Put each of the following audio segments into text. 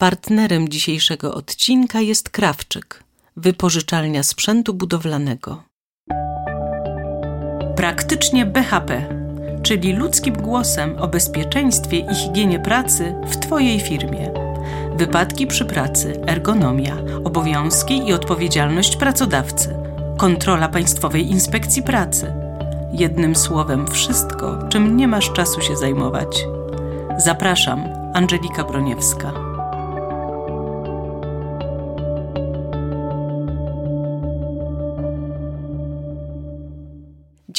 Partnerem dzisiejszego odcinka jest Krawczyk, wypożyczalnia sprzętu budowlanego. Praktycznie BHP, czyli ludzkim głosem o bezpieczeństwie i higienie pracy w Twojej firmie. Wypadki przy pracy, ergonomia, obowiązki i odpowiedzialność pracodawcy, kontrola Państwowej Inspekcji Pracy. Jednym słowem, wszystko, czym nie masz czasu się zajmować. Zapraszam, Angelika Broniewska.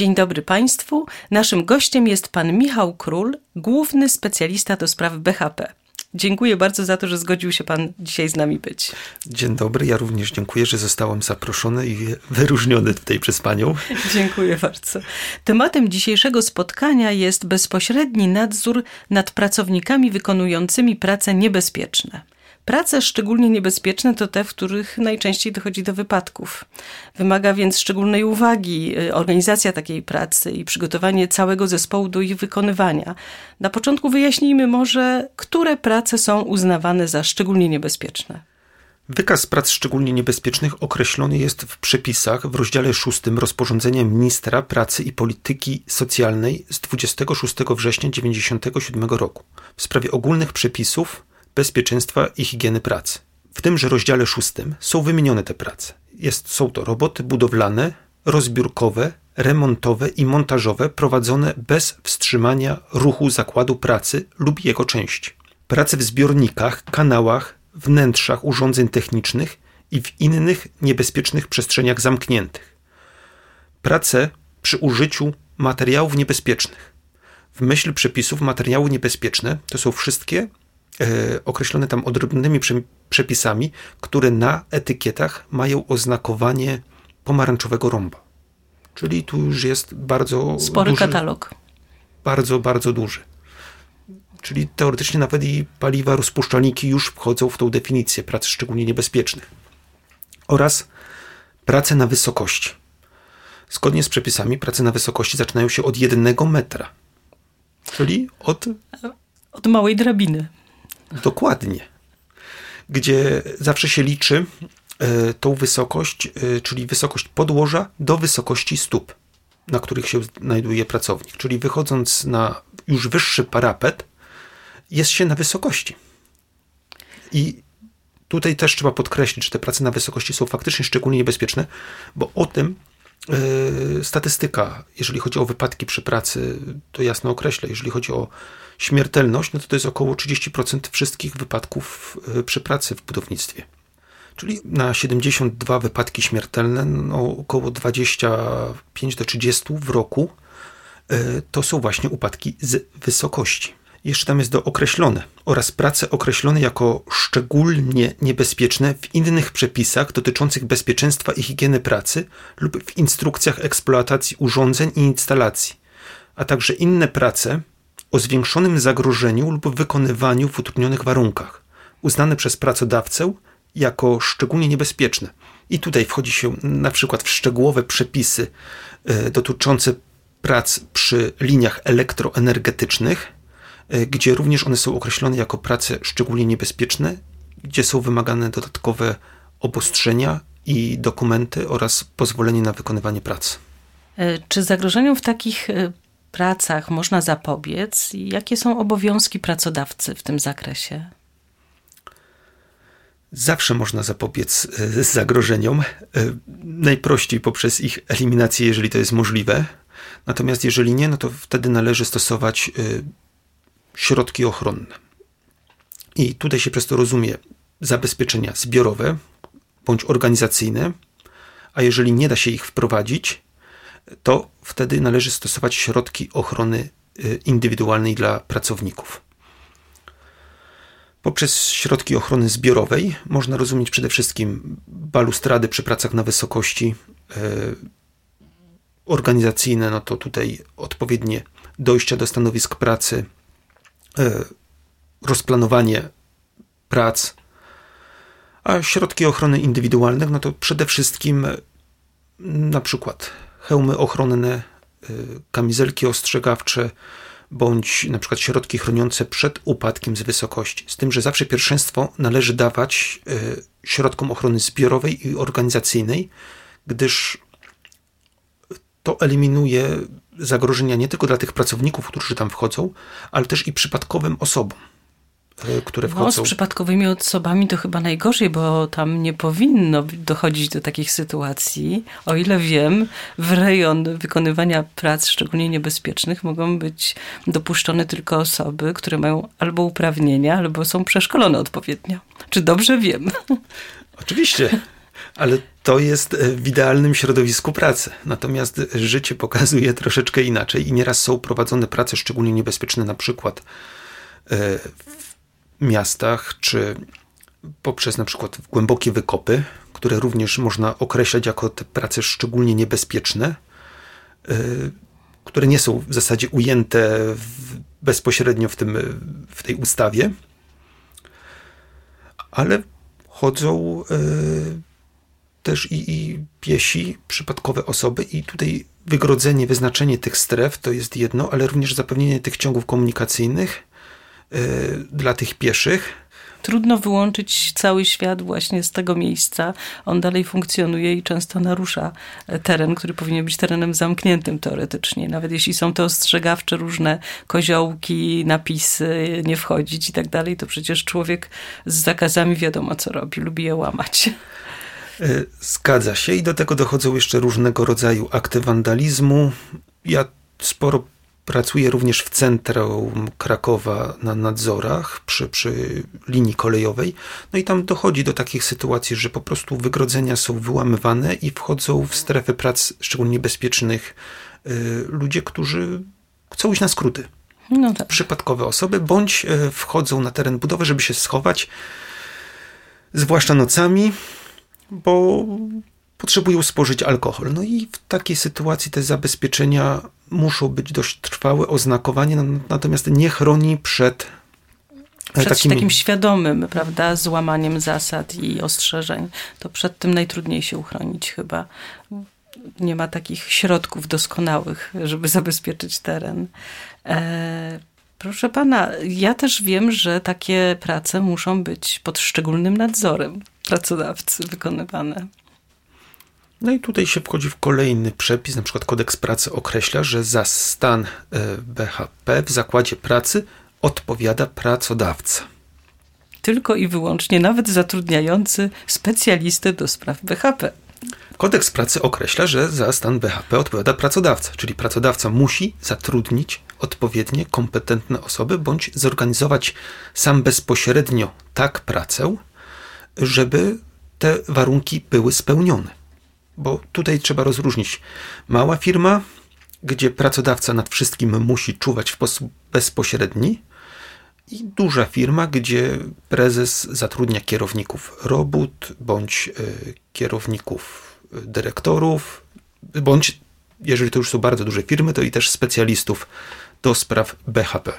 Dzień dobry Państwu. Naszym gościem jest pan Michał Król, główny specjalista do spraw BHP. Dziękuję bardzo za to, że zgodził się Pan dzisiaj z nami być. Dzień dobry, ja również dziękuję, że zostałem zaproszony i wyróżniony tutaj przez Panią. Dziękuję bardzo. Tematem dzisiejszego spotkania jest bezpośredni nadzór nad pracownikami wykonującymi prace niebezpieczne. Prace szczególnie niebezpieczne to te, w których najczęściej dochodzi do wypadków. Wymaga więc szczególnej uwagi y, organizacja takiej pracy i przygotowanie całego zespołu do ich wykonywania. Na początku wyjaśnijmy może, które prace są uznawane za szczególnie niebezpieczne. Wykaz prac szczególnie niebezpiecznych określony jest w przepisach w rozdziale 6 rozporządzenia ministra pracy i polityki socjalnej z 26 września 1997 roku w sprawie ogólnych przepisów bezpieczeństwa i higieny pracy. W tymże rozdziale szóstym są wymienione te prace. Jest, są to roboty budowlane, rozbiórkowe, remontowe i montażowe prowadzone bez wstrzymania ruchu zakładu pracy lub jego części. Prace w zbiornikach, kanałach, wnętrzach urządzeń technicznych i w innych niebezpiecznych przestrzeniach zamkniętych. Prace przy użyciu materiałów niebezpiecznych. W myśl przepisów materiały niebezpieczne to są wszystkie określone tam odrębnymi przepisami, które na etykietach mają oznakowanie pomarańczowego rąba. Czyli tu już jest bardzo. Spory duży, katalog. Bardzo, bardzo duży. Czyli teoretycznie nawet i paliwa, rozpuszczalniki już wchodzą w tą definicję prac szczególnie niebezpiecznych. Oraz prace na wysokości. Zgodnie z przepisami, prace na wysokości zaczynają się od jednego metra. Czyli od. Od małej drabiny. Dokładnie. Gdzie zawsze się liczy e, tą wysokość, e, czyli wysokość podłoża do wysokości stóp, na których się znajduje pracownik. Czyli wychodząc na już wyższy parapet, jest się na wysokości. I tutaj też trzeba podkreślić, że te prace na wysokości są faktycznie szczególnie niebezpieczne, bo o tym statystyka, jeżeli chodzi o wypadki przy pracy, to jasno określa. Jeżeli chodzi o śmiertelność, no to to jest około 30% wszystkich wypadków e, przy pracy w budownictwie. Czyli na 72 wypadki śmiertelne, no około 25 do 30 w roku, e, to są właśnie upadki z wysokości. Jeszcze tam jest do określone oraz prace określone jako szczególnie niebezpieczne w innych przepisach dotyczących bezpieczeństwa i higieny pracy lub w instrukcjach eksploatacji urządzeń i instalacji, a także inne prace o zwiększonym zagrożeniu lub wykonywaniu w utrudnionych warunkach, uznane przez pracodawcę jako szczególnie niebezpieczne. I tutaj wchodzi się na przykład w szczegółowe przepisy e, dotyczące prac przy liniach elektroenergetycznych, gdzie również one są określone jako prace szczególnie niebezpieczne, gdzie są wymagane dodatkowe obostrzenia i dokumenty oraz pozwolenie na wykonywanie pracy. E, czy zagrożeniom w takich pracach można zapobiec jakie są obowiązki pracodawcy w tym zakresie? Zawsze można zapobiec e, zagrożeniom, e, najprościej poprzez ich eliminację, jeżeli to jest możliwe. Natomiast jeżeli nie, no to wtedy należy stosować e, środki ochronne. I tutaj się przez to rozumie zabezpieczenia zbiorowe bądź organizacyjne, a jeżeli nie da się ich wprowadzić, to wtedy należy stosować środki ochrony y, indywidualnej dla pracowników. Poprzez środki ochrony zbiorowej można rozumieć przede wszystkim balustrady przy pracach na wysokości y, organizacyjne, no to tutaj odpowiednie dojścia do stanowisk pracy, rozplanowanie prac, a środki ochrony indywidualnych, no to przede wszystkim na przykład hełmy ochronne, y, kamizelki ostrzegawcze, bądź na przykład środki chroniące przed upadkiem z wysokości. Z tym, że zawsze pierwszeństwo należy dawać środkom ochrony zbiorowej i organizacyjnej, gdyż to eliminuje zagrożenia nie tylko dla tych pracowników, którzy tam wchodzą, ale też i przypadkowym osobom. E, które wchodzą. No, z przypadkowymi osobami to chyba najgorzej, bo tam nie powinno dochodzić do takich sytuacji. O ile wiem, w rejon wykonywania prac szczególnie niebezpiecznych mogą być dopuszczone tylko osoby, które mają albo uprawnienia, albo są przeszkolone odpowiednio. Czy dobrze wiem? Oczywiście. Ale to jest e, w idealnym środowisku pracy. Natomiast życie pokazuje troszeczkę inaczej i nieraz są prowadzone prace szczególnie niebezpieczne, na przykład e, miastach, czy poprzez na przykład głębokie wykopy, które również można określać jako te prace szczególnie niebezpieczne, y, które nie są w zasadzie ujęte w, bezpośrednio w, tym, w tej ustawie, ale chodzą też i, i piesi, przypadkowe osoby, i tutaj wygrodzenie, wyznaczenie tych stref to jest jedno, ale również zapewnienie tych ciągów komunikacyjnych Y, dla tych pieszych. Trudno wyłączyć cały świat właśnie z tego miejsca. On dalej funkcjonuje i często narusza e, teren, który powinien być terenem zamkniętym teoretycznie. Nawet jeśli są te ostrzegawcze różne koziołki, napisy, nie wchodzić i tak dalej, to przecież człowiek z zakazami wiadomo co robi, lubi je łamać. E, zgadza się i do tego dochodzą jeszcze różnego rodzaju akty wandalizmu. Ja sporo Pracuję również w centrum Krakowa na nadzorach przy, przy linii kolejowej. No i tam dochodzi do takich sytuacji, że po prostu wygrodzenia są wyłamywane i wchodzą w strefy prac szczególnie niebezpiecznych y, ludzie, którzy chcą iść na skróty. No tak. Przypadkowe osoby, bądź y, wchodzą na teren budowy, żeby się schować, zwłaszcza nocami, bo potrzebują spożyć alkohol. No i w takiej sytuacji te zabezpieczenia muszą być dość trwałe, oznakowanie, natomiast nie chroni przed e, przed takimi... takim świadomym, prawda, złamaniem zasad i ostrzeżeń. To przed tym najtrudniej się uchronić chyba. Nie ma takich środków doskonałych, żeby zabezpieczyć teren. E, proszę pana, ja też wiem, że takie prace muszą być pod szczególnym nadzorem pracodawcy wykonywane. No i tutaj się wchodzi w kolejny przepis, na przykład kodeks pracy określa, że za stan e, BHP w zakładzie pracy odpowiada pracodawca. Tylko i wyłącznie nawet zatrudniający specjalistę do spraw BHP. Kodeks pracy określa, że za stan BHP odpowiada pracodawca, czyli pracodawca musi zatrudnić odpowiednie kompetentne osoby bądź zorganizować sam bezpośrednio tak pracę, żeby te warunki były spełnione bo tutaj trzeba rozróżnić mała firma, gdzie pracodawca nad wszystkim musi czuwać w sposób bezpośredni, i duża firma, gdzie prezes zatrudnia kierowników robót bądź y, kierowników y, dyrektorów, bądź jeżeli to już są bardzo duże firmy, to i też specjalistów do spraw BHP.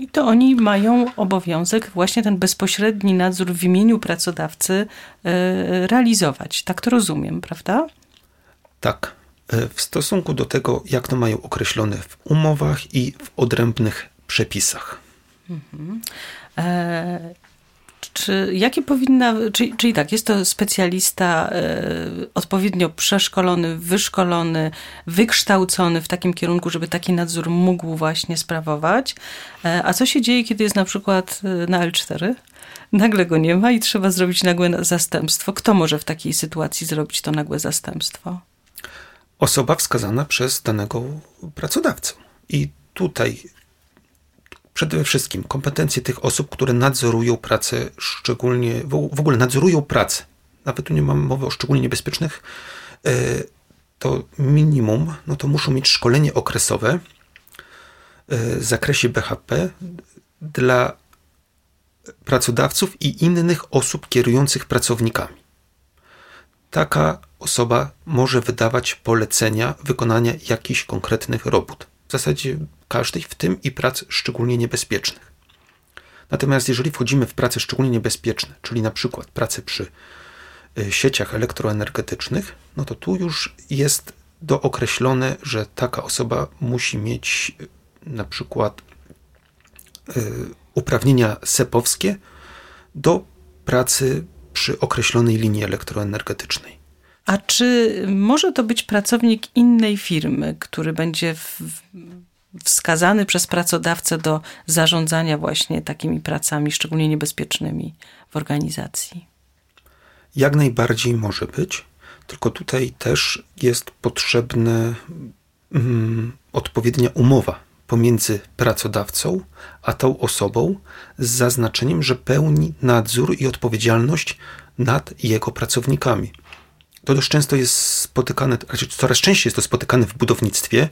I to oni mają obowiązek właśnie ten bezpośredni nadzór w imieniu pracodawcy e, realizować. Tak to rozumiem, prawda? Tak. E, w stosunku do tego, jak to mają określone w umowach i w odrębnych przepisach. Mhm. E, czy jakie powinna, czyli, czyli tak, jest to specjalista e, odpowiednio przeszkolony, wyszkolony, wykształcony w takim kierunku, żeby taki nadzór mógł właśnie sprawować. E, a co się dzieje, kiedy jest na przykład e, na L4? Nagle go nie ma i trzeba zrobić nagłe zastępstwo. Kto może w takiej sytuacji zrobić to nagłe zastępstwo? Osoba wskazana przez danego pracodawcę. I tutaj przede wszystkim kompetencje tych osób, które nadzorują pracę, szczególnie w ogóle nadzorują pracę. Nawet tu nie mam mowy o szczególnie niebezpiecznych. E, to minimum, no to muszą mieć szkolenie okresowe e, w zakresie BHP dla pracodawców i innych osób kierujących pracownikami. Taka osoba może wydawać polecenia wykonania jakichś konkretnych robót. W zasadzie każdej, w tym i prac szczególnie niebezpiecznych. Natomiast jeżeli wchodzimy w prace szczególnie niebezpieczne, czyli na przykład prace przy y, sieciach elektroenergetycznych, no to tu już jest dookreślone, że taka osoba musi mieć na przykład uprawnienia sepowskie do pracy przy określonej linii elektroenergetycznej. A czy może to być pracownik innej firmy, który będzie w, wskazany przez pracodawcę do zarządzania właśnie takimi pracami, szczególnie niebezpiecznymi w organizacji? Jak najbardziej może być, tylko tutaj też jest potrzebna mm, odpowiednia umowa pomiędzy pracodawcą a tą osobą z zaznaczeniem, że pełni nadzór i odpowiedzialność nad jego pracownikami. To dość często jest spotykane, znaczy coraz częściej jest to spotykane w budownictwie,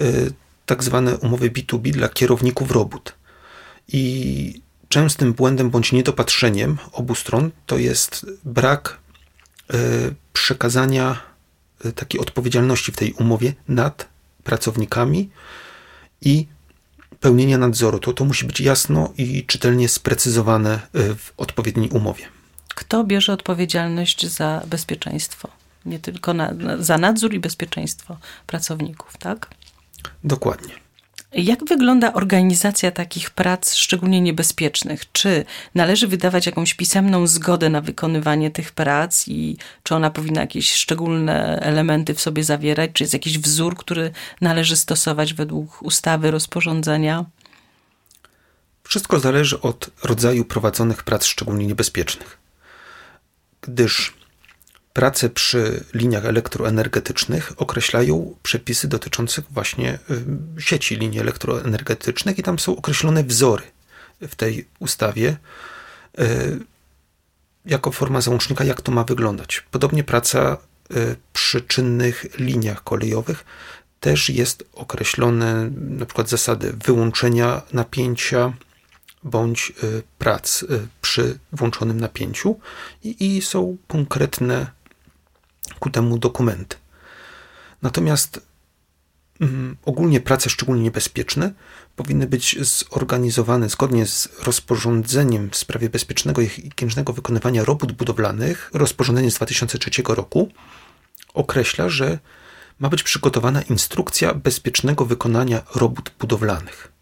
y, tak zwane umowy B2B dla kierowników robót. I częstym błędem bądź niedopatrzeniem obu stron to jest brak y, przekazania y, takiej odpowiedzialności w tej umowie nad pracownikami i pełnienia nadzoru. To, to musi być jasno i czytelnie sprecyzowane w odpowiedniej umowie. Kto bierze odpowiedzialność za bezpieczeństwo? Nie tylko na, za nadzór i bezpieczeństwo pracowników, tak? Dokładnie. Jak wygląda organizacja takich prac, szczególnie niebezpiecznych? Czy należy wydawać jakąś pisemną zgodę na wykonywanie tych prac i czy ona powinna jakieś szczególne elementy w sobie zawierać? Czy jest jakiś wzór, który należy stosować według ustawy, rozporządzenia? Wszystko zależy od rodzaju prowadzonych prac szczególnie niebezpiecznych gdyż prace przy liniach elektroenergetycznych określają przepisy dotyczące właśnie y, sieci linii elektroenergetycznych i tam są określone wzory w tej ustawie y, jako forma załącznika, jak to ma wyglądać. Podobnie praca y, przy czynnych liniach kolejowych też jest określone na przykład zasady wyłączenia napięcia, bądź y, prac y, przy włączonym napięciu i, są konkretne ku temu dokumenty. Natomiast mm, ogólnie prace szczególnie niebezpieczne powinny być zorganizowane zgodnie z rozporządzeniem w sprawie bezpiecznego i higienicznego wykonywania robót budowlanych. Rozporządzenie z 2003 roku określa, że ma być przygotowana instrukcja bezpiecznego wykonania robót budowlanych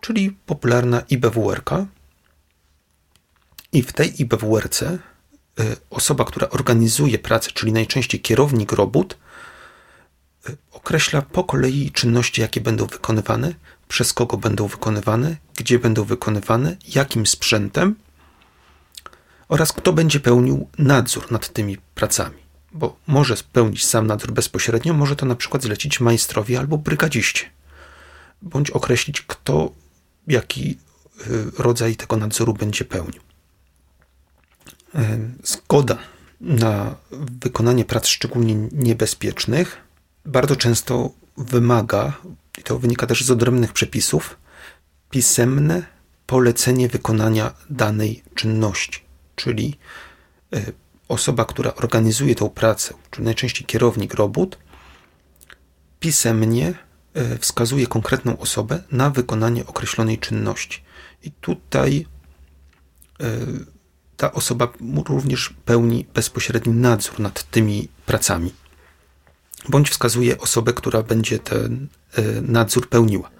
czyli popularna IBWR. I w tej IBWRC y, osoba, która organizuje pracę, czyli najczęściej kierownik robót, y, określa po kolei czynności, jakie będą wykonywane, przez kogo będą wykonywane, gdzie będą wykonywane, jakim sprzętem oraz kto będzie pełnił nadzór nad tymi pracami. Bo może spełnić sam nadzór bezpośrednio, może to na przykład zlecić majstrowi albo brygadziście, bądź określić, kto jaki y, rodzaj tego nadzoru będzie pełnił. Y, zgoda na wykonanie prac szczególnie niebezpiecznych bardzo często wymaga, i to wynika też z odrębnych przepisów, pisemne polecenie wykonania danej czynności, czyli y, osoba, która organizuje tę pracę, czyli najczęściej kierownik robót, pisemnie wskazuje konkretną osobę na wykonanie określonej czynności. I tutaj e, ta osoba również pełni bezpośredni nadzór nad tymi pracami, bądź wskazuje osobę, która będzie ten e, nadzór pełniła.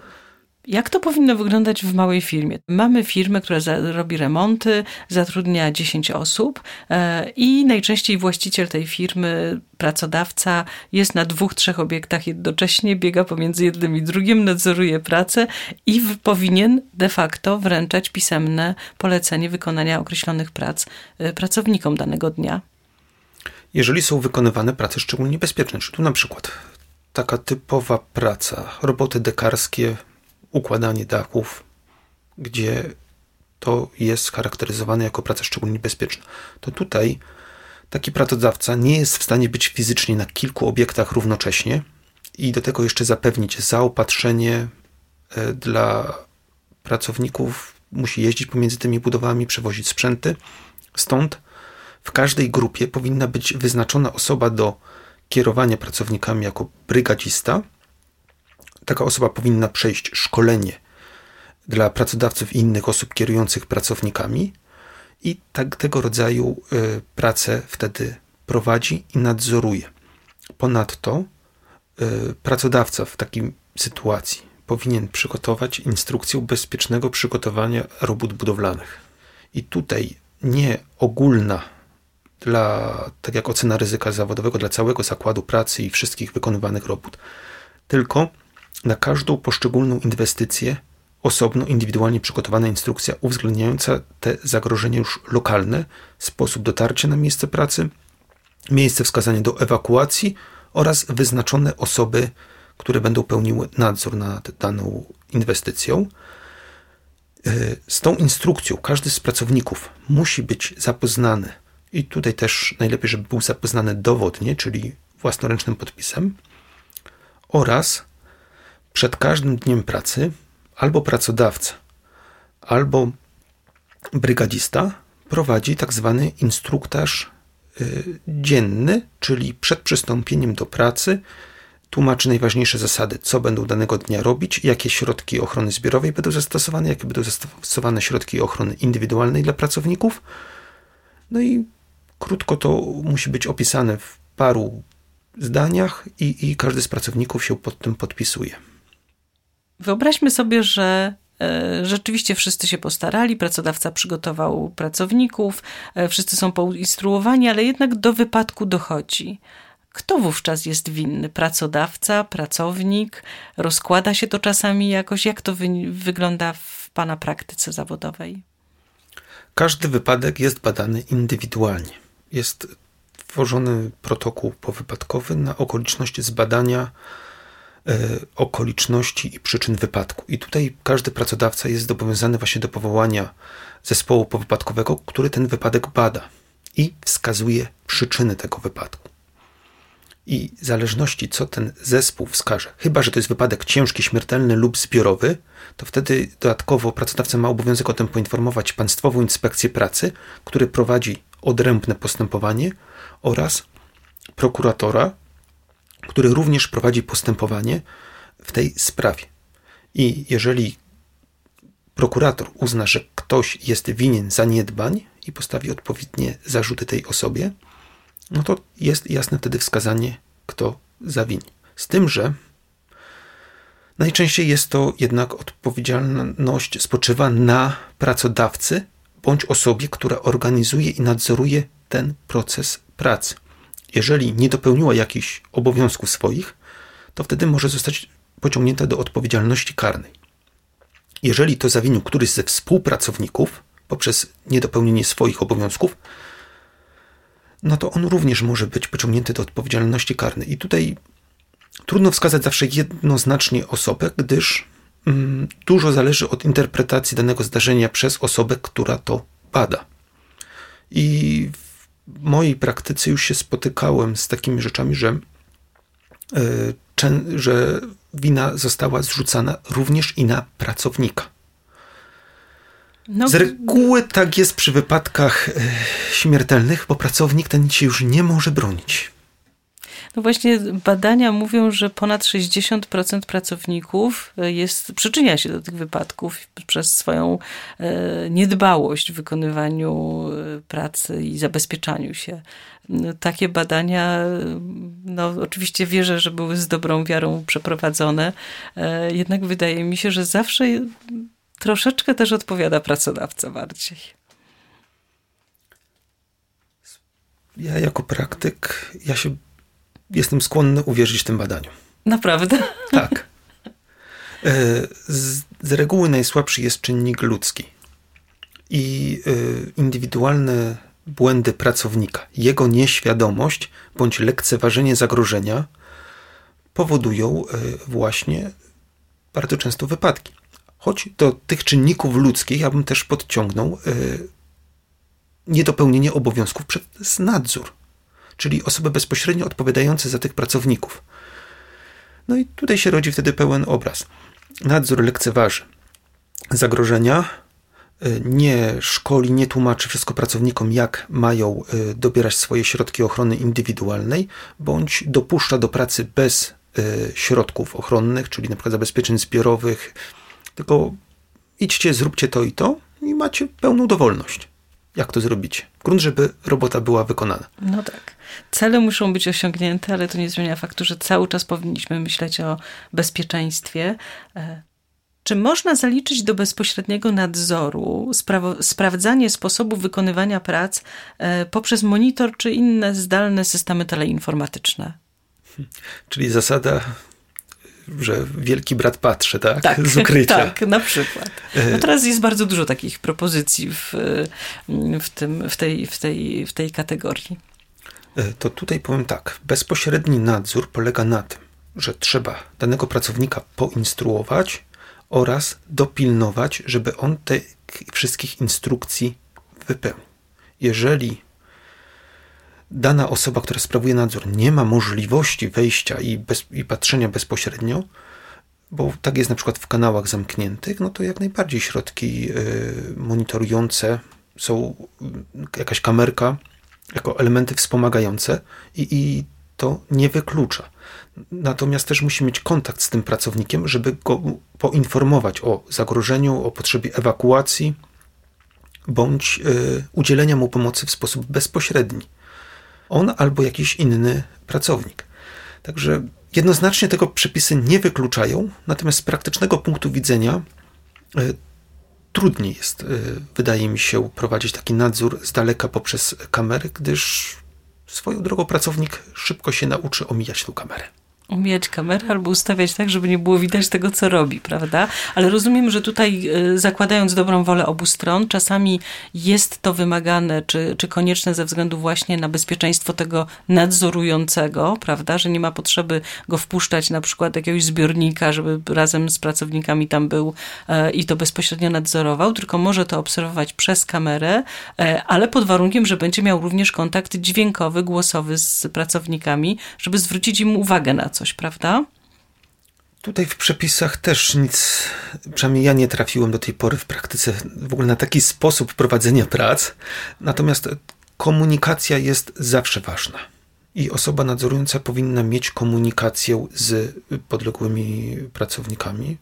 Jak to powinno wyglądać w małej firmie? Mamy firmę, która robi remonty, zatrudnia 10 osób e, i najczęściej właściciel tej firmy, pracodawca jest na dwóch, trzech obiektach jednocześnie, biega pomiędzy jednym i drugim, nadzoruje pracę i powinien de facto wręczać pisemne polecenie wykonania określonych prac e, pracownikom danego dnia. Jeżeli są wykonywane prace szczególnie bezpieczne, czy tu na przykład taka typowa praca, roboty dekarskie, układanie dachów, gdzie to jest charakteryzowane jako praca szczególnie bezpieczna. To tutaj taki pracodawca nie jest w stanie być fizycznie na kilku obiektach równocześnie i do tego jeszcze zapewnić zaopatrzenie e, dla pracowników, musi jeździć pomiędzy tymi budowami, przewozić sprzęty. Stąd w każdej grupie powinna być wyznaczona osoba do kierowania pracownikami jako brygadzista, taka osoba powinna przejść szkolenie dla pracodawców i innych osób kierujących pracownikami i tak, tego rodzaju y, pracę wtedy prowadzi i nadzoruje. Ponadto y, pracodawca w takim sytuacji powinien przygotować instrukcję bezpiecznego przygotowania robót budowlanych. I tutaj nie ogólna dla, tak jak ocena ryzyka zawodowego dla całego zakładu pracy i wszystkich wykonywanych robót, tylko na każdą poszczególną inwestycję osobno, indywidualnie przygotowana instrukcja uwzględniająca te zagrożenia już lokalne, sposób dotarcia na miejsce pracy, miejsce wskazania do ewakuacji oraz wyznaczone osoby, które będą pełniły nadzór nad daną inwestycją. E, z tą instrukcją każdy z pracowników musi być zapoznany i tutaj też najlepiej, żeby był zapoznany dowodnie, czyli własnoręcznym podpisem oraz przed każdym dniem pracy albo pracodawca, albo brygadzista prowadzi tak zwany instruktaż y, dzienny, czyli przed przystąpieniem do pracy tłumaczy najważniejsze zasady, co będą danego dnia robić, jakie środki ochrony zbiorowej będą zastosowane, jakie będą zastosowane środki ochrony indywidualnej dla pracowników. No i krótko to musi być opisane w paru zdaniach i, i każdy z pracowników się pod tym podpisuje. Wyobraźmy sobie, że e, rzeczywiście wszyscy się postarali, pracodawca przygotował pracowników, e, wszyscy są poinstruowani, ale jednak do wypadku dochodzi. Kto wówczas jest winny? Pracodawca, pracownik? Rozkłada się to czasami jakoś? Jak to wy wygląda w Pana praktyce zawodowej? Każdy wypadek jest badany indywidualnie. Jest tworzony protokół powypadkowy na okoliczności zbadania okoliczności i przyczyn wypadku. I tutaj każdy pracodawca jest zobowiązany właśnie do powołania zespołu powypadkowego, który ten wypadek bada i wskazuje przyczyny tego wypadku. I w zależności co ten zespół wskaże, chyba że to jest wypadek ciężki, śmiertelny lub zbiorowy, to wtedy dodatkowo pracodawca ma obowiązek o tym poinformować Państwową Inspekcję Pracy, który prowadzi odrębne postępowanie oraz prokuratora, który również prowadzi postępowanie w tej sprawie. I jeżeli prokurator uzna, że ktoś jest winien zaniedbań i postawi odpowiednie zarzuty tej osobie, no to jest jasne wtedy wskazanie, kto zawini. Z tym, że najczęściej jest to jednak odpowiedzialność spoczywa na pracodawcy bądź osobie, która organizuje i nadzoruje ten proces pracy jeżeli nie dopełniła jakichś obowiązków swoich, to wtedy może zostać pociągnięta do odpowiedzialności karnej. Jeżeli to zawinił któryś ze współpracowników poprzez niedopełnienie swoich obowiązków, no to on również może być pociągnięty do odpowiedzialności karnej. I tutaj trudno wskazać zawsze jednoznacznie osobę, gdyż mm, dużo zależy od interpretacji danego zdarzenia przez osobę, która to bada. I mojej praktyce już się spotykałem z takimi rzeczami, że, e, że wina została zrzucana również i na pracownika. No, z reguły tak jest przy wypadkach e, śmiertelnych, bo pracownik ten się już nie może bronić. No właśnie badania mówią, że ponad 60% pracowników e, jest, przyczynia się do tych wypadków przez swoją e, niedbałość w wykonywaniu e, pracy i zabezpieczaniu się. No, takie badania, no oczywiście wierzę, że były z dobrą wiarą przeprowadzone, jednak wydaje mi się, że zawsze troszeczkę też odpowiada pracodawca bardziej. Ja jako praktyk, ja się jestem skłonny uwierzyć tym badaniu. Naprawdę? Tak. E, z, z reguły najsłabszy jest czynnik ludzki i e, indywidualne błędy pracownika, jego nieświadomość bądź lekceważenie zagrożenia powodują e, właśnie bardzo często wypadki. Choć do tych czynników ludzkich ja bym też podciągnął niedopełnienie obowiązków przez nadzór czyli osoby bezpośrednio odpowiadające za tych pracowników. No i tutaj się rodzi wtedy pełen obraz. Nadzór lekceważy zagrożenia, y, nie szkoli, nie tłumaczy wszystko pracownikom, jak mają y, dobierać swoje środki ochrony indywidualnej, bądź dopuszcza do pracy bez y, środków ochronnych, czyli np. zabezpieczeń zbiorowych, tylko idźcie, zróbcie to i to i macie pełną dowolność jak to zrobić. Grunt, żeby robota była wykonana. No tak. Cele muszą być osiągnięte, ale to nie zmienia faktu, że cały czas powinniśmy myśleć o bezpieczeństwie. E, czy można zaliczyć do bezpośredniego nadzoru sprawdzanie sposobu wykonywania prac e, poprzez monitor czy inne zdalne systemy teleinformatyczne? Czyli zasada że wielki brat patrzy, tak? tak Z ukrycia. Tak, na przykład. No e, teraz jest bardzo dużo takich propozycji w, w, tym, w, tej, w, tej, w tej kategorii. To tutaj powiem tak. Bezpośredni nadzór polega na tym, że trzeba danego pracownika poinstruować oraz dopilnować, żeby on tych wszystkich instrukcji wypełnił. Jeżeli dana osoba, która sprawuje nadzór, nie ma możliwości wejścia i, bez, i patrzenia bezpośrednio, bo tak jest na przykład w kanałach zamkniętych, no to jak najbardziej środki y, monitorujące są y, jakaś kamerka jako elementy wspomagające i, i to nie wyklucza. Natomiast też musi mieć kontakt z tym pracownikiem, żeby go poinformować o zagrożeniu, o potrzebie ewakuacji bądź y, udzielenia mu pomocy w sposób bezpośredni on albo jakiś inny pracownik. Także jednoznacznie tego przepisy nie wykluczają, natomiast z praktycznego punktu widzenia y, trudniej jest, y, wydaje mi się, prowadzić taki nadzór z daleka poprzez kamery, gdyż swoją drogą pracownik szybko się nauczy omijać tą kamerę umijać kamerę albo ustawiać tak, żeby nie było widać tego, co robi, prawda? Ale rozumiem, że tutaj e, zakładając dobrą wolę obu stron, czasami jest to wymagane, czy, czy konieczne ze względu właśnie na bezpieczeństwo tego nadzorującego, prawda? Że nie ma potrzeby go wpuszczać na przykład jakiegoś zbiornika, żeby razem z pracownikami tam był e, i to bezpośrednio nadzorował, tylko może to obserwować przez kamerę, e, ale pod warunkiem, że będzie miał również kontakt dźwiękowy, głosowy z pracownikami, żeby zwrócić im uwagę na coś, prawda? Tutaj w przepisach też nic, przynajmniej ja nie trafiłem do tej pory w praktyce w ogóle na taki sposób prowadzenia prac. Natomiast komunikacja jest zawsze ważna. I osoba nadzorująca powinna mieć komunikację z podległymi pracownikami.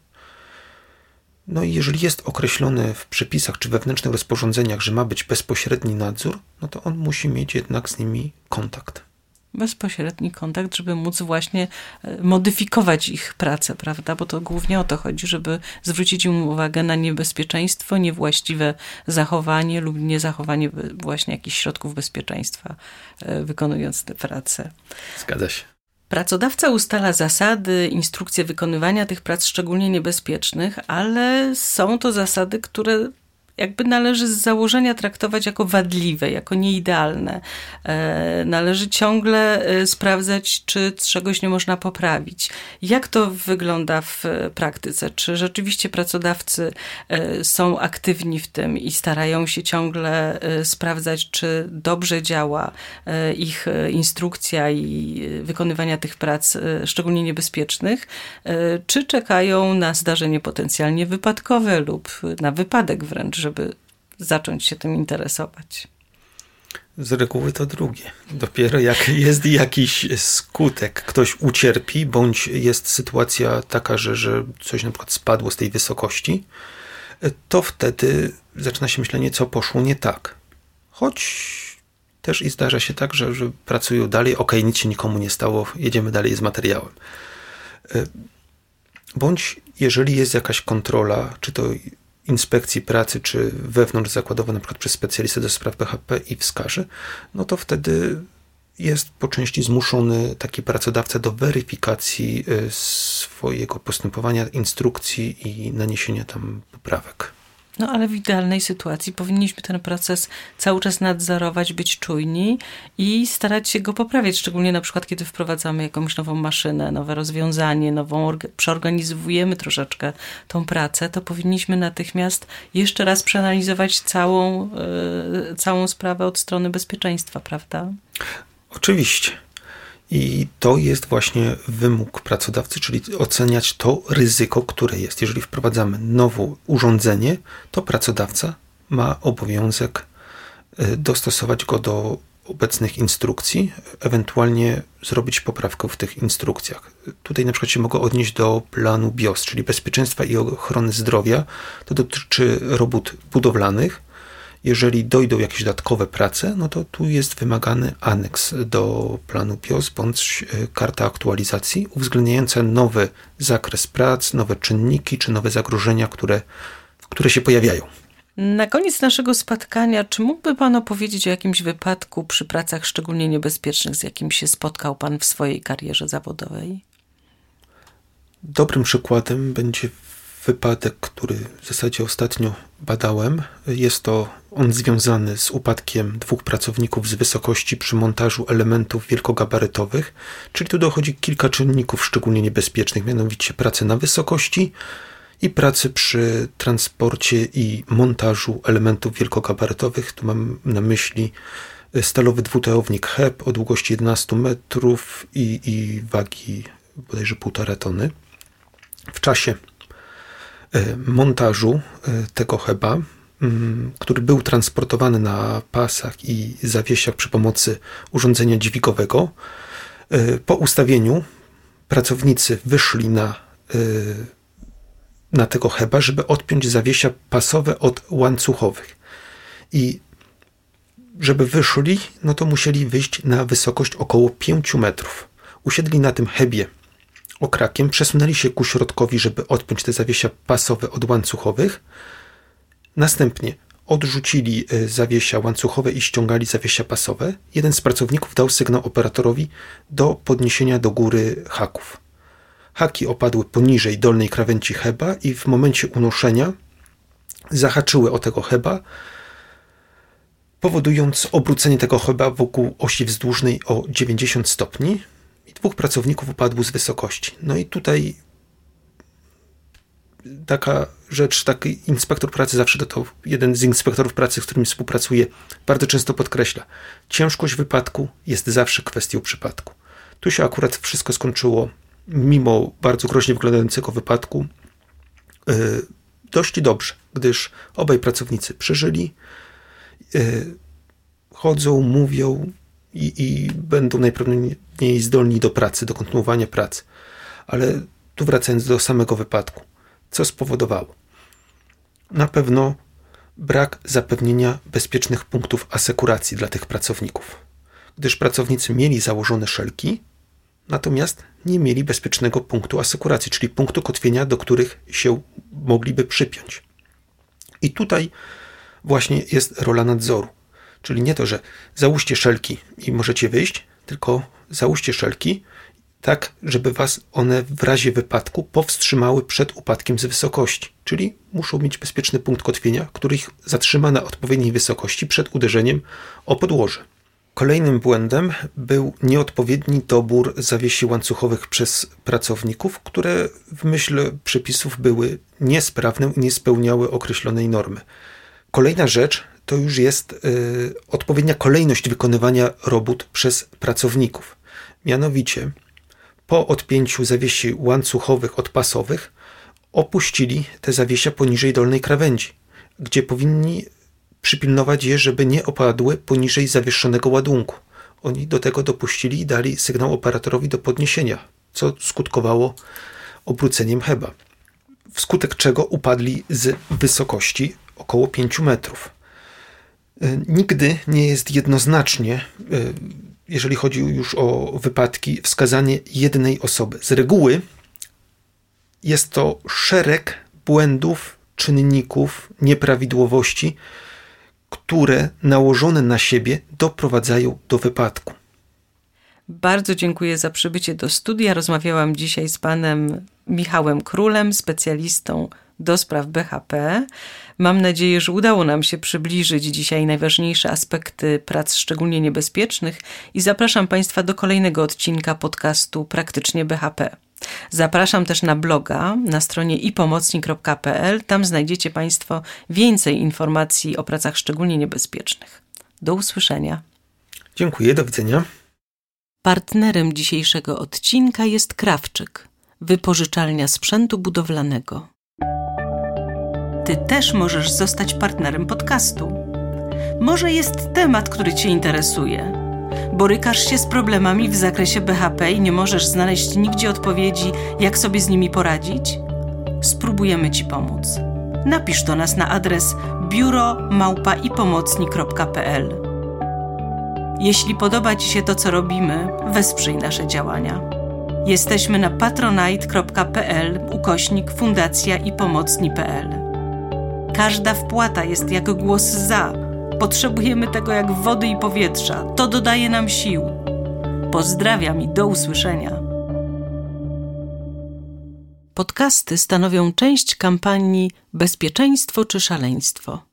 No i jeżeli jest określone w przepisach czy wewnętrznych rozporządzeniach, że ma być bezpośredni nadzór, no to on musi mieć jednak z nimi kontakt bezpośredni kontakt, żeby móc właśnie e, modyfikować ich pracę, prawda? Bo to głównie o to chodzi, żeby zwrócić im uwagę na niebezpieczeństwo, niewłaściwe zachowanie lub niezachowanie właśnie jakichś środków bezpieczeństwa, e, wykonując tę pracę. Zgadza się. Pracodawca ustala zasady, instrukcje wykonywania tych prac szczególnie niebezpiecznych, ale są to zasady, które jakby należy z założenia traktować jako wadliwe, jako nieidealne. E, należy ciągle e, sprawdzać, czy czegoś nie można poprawić. Jak to wygląda w praktyce? Czy rzeczywiście pracodawcy e, są aktywni w tym i starają się ciągle sprawdzać, czy dobrze działa ich instrukcja i wykonywania tych prac, szczególnie niebezpiecznych, czy czekają na zdarzenie potencjalnie wypadkowe lub na wypadek wręcz, żeby zacząć się tym interesować? Z reguły to drugie. Dopiero jak jest jakiś skutek, ktoś ucierpi, bądź jest sytuacja taka, że, że coś na przykład spadło z tej wysokości, to wtedy zaczyna się myślenie, co poszło nie tak. Choć też i zdarza się tak, że, że pracują dalej, ok, nic się nikomu nie stało, jedziemy dalej z materiałem. Bądź jeżeli jest jakaś kontrola, czy to inspekcji pracy, czy wewnątrz zakładowo, na przykład przez specjalistę do spraw BHP i wskaże, no to wtedy jest po części zmuszony taki pracodawca do weryfikacji y, swojego postępowania, instrukcji i naniesienia tam poprawek. No ale w idealnej sytuacji powinniśmy ten proces cały czas nadzorować, być czujni i starać się go poprawiać, szczególnie na przykład, kiedy wprowadzamy jakąś nową maszynę, nowe rozwiązanie, nową, przeorganizowujemy troszeczkę tą pracę, to powinniśmy natychmiast jeszcze raz przeanalizować całą, yy, całą sprawę od strony bezpieczeństwa, prawda? Oczywiście. I to jest właśnie wymóg pracodawcy, czyli oceniać to ryzyko, które jest. Jeżeli wprowadzamy nowe urządzenie, to pracodawca ma obowiązek y, dostosować go do obecnych instrukcji, ewentualnie zrobić poprawkę w tych instrukcjach. Tutaj na przykład się mogę odnieść do planu BIOS, czyli bezpieczeństwa i ochrony zdrowia. To dotyczy robót budowlanych Jeżeli dojdą jakieś dodatkowe prace, no to tu jest wymagany aneks do planu PIOS bądź e, karta aktualizacji uwzględniająca nowy zakres prac, nowe czynniki czy nowe zagrożenia, które, które się pojawiają. Na koniec naszego spotkania, czy mógłby Pan opowiedzieć o jakimś wypadku przy pracach szczególnie niebezpiecznych, z jakim się spotkał Pan w swojej karierze zawodowej? Dobrym przykładem będzie wypadek, który w zasadzie ostatnio badałem. Jest to on związany z upadkiem dwóch pracowników z wysokości przy montażu elementów wielkogabarytowych, czyli tu dochodzi kilka czynników szczególnie niebezpiecznych, mianowicie pracy na wysokości i pracy przy transporcie i montażu elementów wielkogabarytowych. Tu mam na myśli stalowy dwuteownik HEP o długości 11 metrów i, i wagi bodajże 1,5 tony. W czasie E, montażu e, tego heba, mm, który był transportowany na pasach i zawiesiach przy pomocy urządzenia dźwigowego. E, po ustawieniu pracownicy wyszli na, na tego heba, żeby odpiąć zawiesia pasowe od łańcuchowych. I żeby wyszli, no to musieli wyjść na wysokość około 5 metrów. Usiedli na tym hebie okrakiem, przesunęli się ku środkowi, żeby odpiąć te zawiesia pasowe od łańcuchowych. Następnie odrzucili e, zawiesia łańcuchowe i ściągali zawiesia pasowe. Jeden z pracowników dał sygnał operatorowi do podniesienia do góry haków. Haki opadły poniżej dolnej krawędzi heba i w momencie unoszenia zahaczyły o tego heba, powodując obrócenie tego heba wokół osi wzdłużnej o 90 stopni dwóch pracowników upadło z wysokości. No i tutaj taka rzecz, taki inspektor pracy zawsze to, jeden z inspektorów pracy, z którym współpracuję, bardzo często podkreśla. Ciężkość wypadku jest zawsze kwestią przypadku. Tu się akurat wszystko skończyło, mimo bardzo groźnie wyglądającego wypadku, yy, dość dobrze, gdyż obaj pracownicy przeżyli, yy, chodzą, mówią, i, i będą najprawdopodobniej zdolni do pracy, do kontynuowania pracy. Ale tu wracając do samego wypadku, co spowodowało? Na pewno brak zapewnienia bezpiecznych punktów asekuracji dla tych pracowników, gdyż pracownicy mieli założone szelki, natomiast nie mieli bezpiecznego punktu asekuracji, czyli punktu kotwienia, do których się mogliby przypiąć. I tutaj właśnie jest rola nadzoru. Czyli nie to, że załóżcie szelki i możecie wyjść, tylko załóżcie szelki tak, żeby was one w razie wypadku powstrzymały przed upadkiem z wysokości. Czyli muszą mieć bezpieczny punkt kotwienia, który ich zatrzyma na odpowiedniej wysokości przed uderzeniem o podłoże. Kolejnym błędem był nieodpowiedni dobór zawiesi łańcuchowych przez pracowników, które w myśl przepisów były niesprawne i nie spełniały określonej normy. Kolejna rzecz to już jest y, odpowiednia kolejność wykonywania robót przez pracowników. Mianowicie, po odpięciu zawiesi łańcuchowych od pasowych, opuścili te zawiesia poniżej dolnej krawędzi, gdzie powinni przypilnować je, żeby nie opadły poniżej zawieszonego ładunku. Oni do tego dopuścili i dali sygnał operatorowi do podniesienia, co skutkowało obróceniem heba. Wskutek czego upadli z wysokości około 5 metrów. E, nigdy nie jest jednoznacznie, e, jeżeli chodzi już o wypadki, wskazanie jednej osoby. Z reguły jest to szereg błędów, czynników, nieprawidłowości, które nałożone na siebie doprowadzają do wypadku. Bardzo dziękuję za przybycie do studia. Rozmawiałam dzisiaj z panem Michałem Królem, specjalistą do spraw BHP. Mam nadzieję, że udało nam się przybliżyć dzisiaj najważniejsze aspekty prac szczególnie niebezpiecznych i zapraszam Państwa do kolejnego odcinka podcastu Praktycznie BHP. Zapraszam też na bloga na stronie ipomocnik.pl. Tam znajdziecie Państwo więcej informacji o pracach szczególnie niebezpiecznych. Do usłyszenia. Dziękuję, do widzenia. Partnerem dzisiejszego odcinka jest Krawczyk, wypożyczalnia sprzętu budowlanego. Ty też możesz zostać partnerem podcastu. Może jest temat, który Cię interesuje. Borykasz się z problemami w zakresie BHP i nie możesz znaleźć nigdzie odpowiedzi, jak sobie z nimi poradzić? Spróbujemy Ci pomóc. Napisz do nas na adres biuro małpa i pomocni.pl. Jeśli podoba Ci się to, co robimy, wesprzyj nasze działania. Jesteśmy na patronite.pl ukośnik fundacja i pomocni.pl. Każda wpłata jest jak głos za. Potrzebujemy tego jak wody i powietrza. To dodaje nam sił. Pozdrawiam i do usłyszenia. Podcasty stanowią część kampanii Bezpieczeństwo czy szaleństwo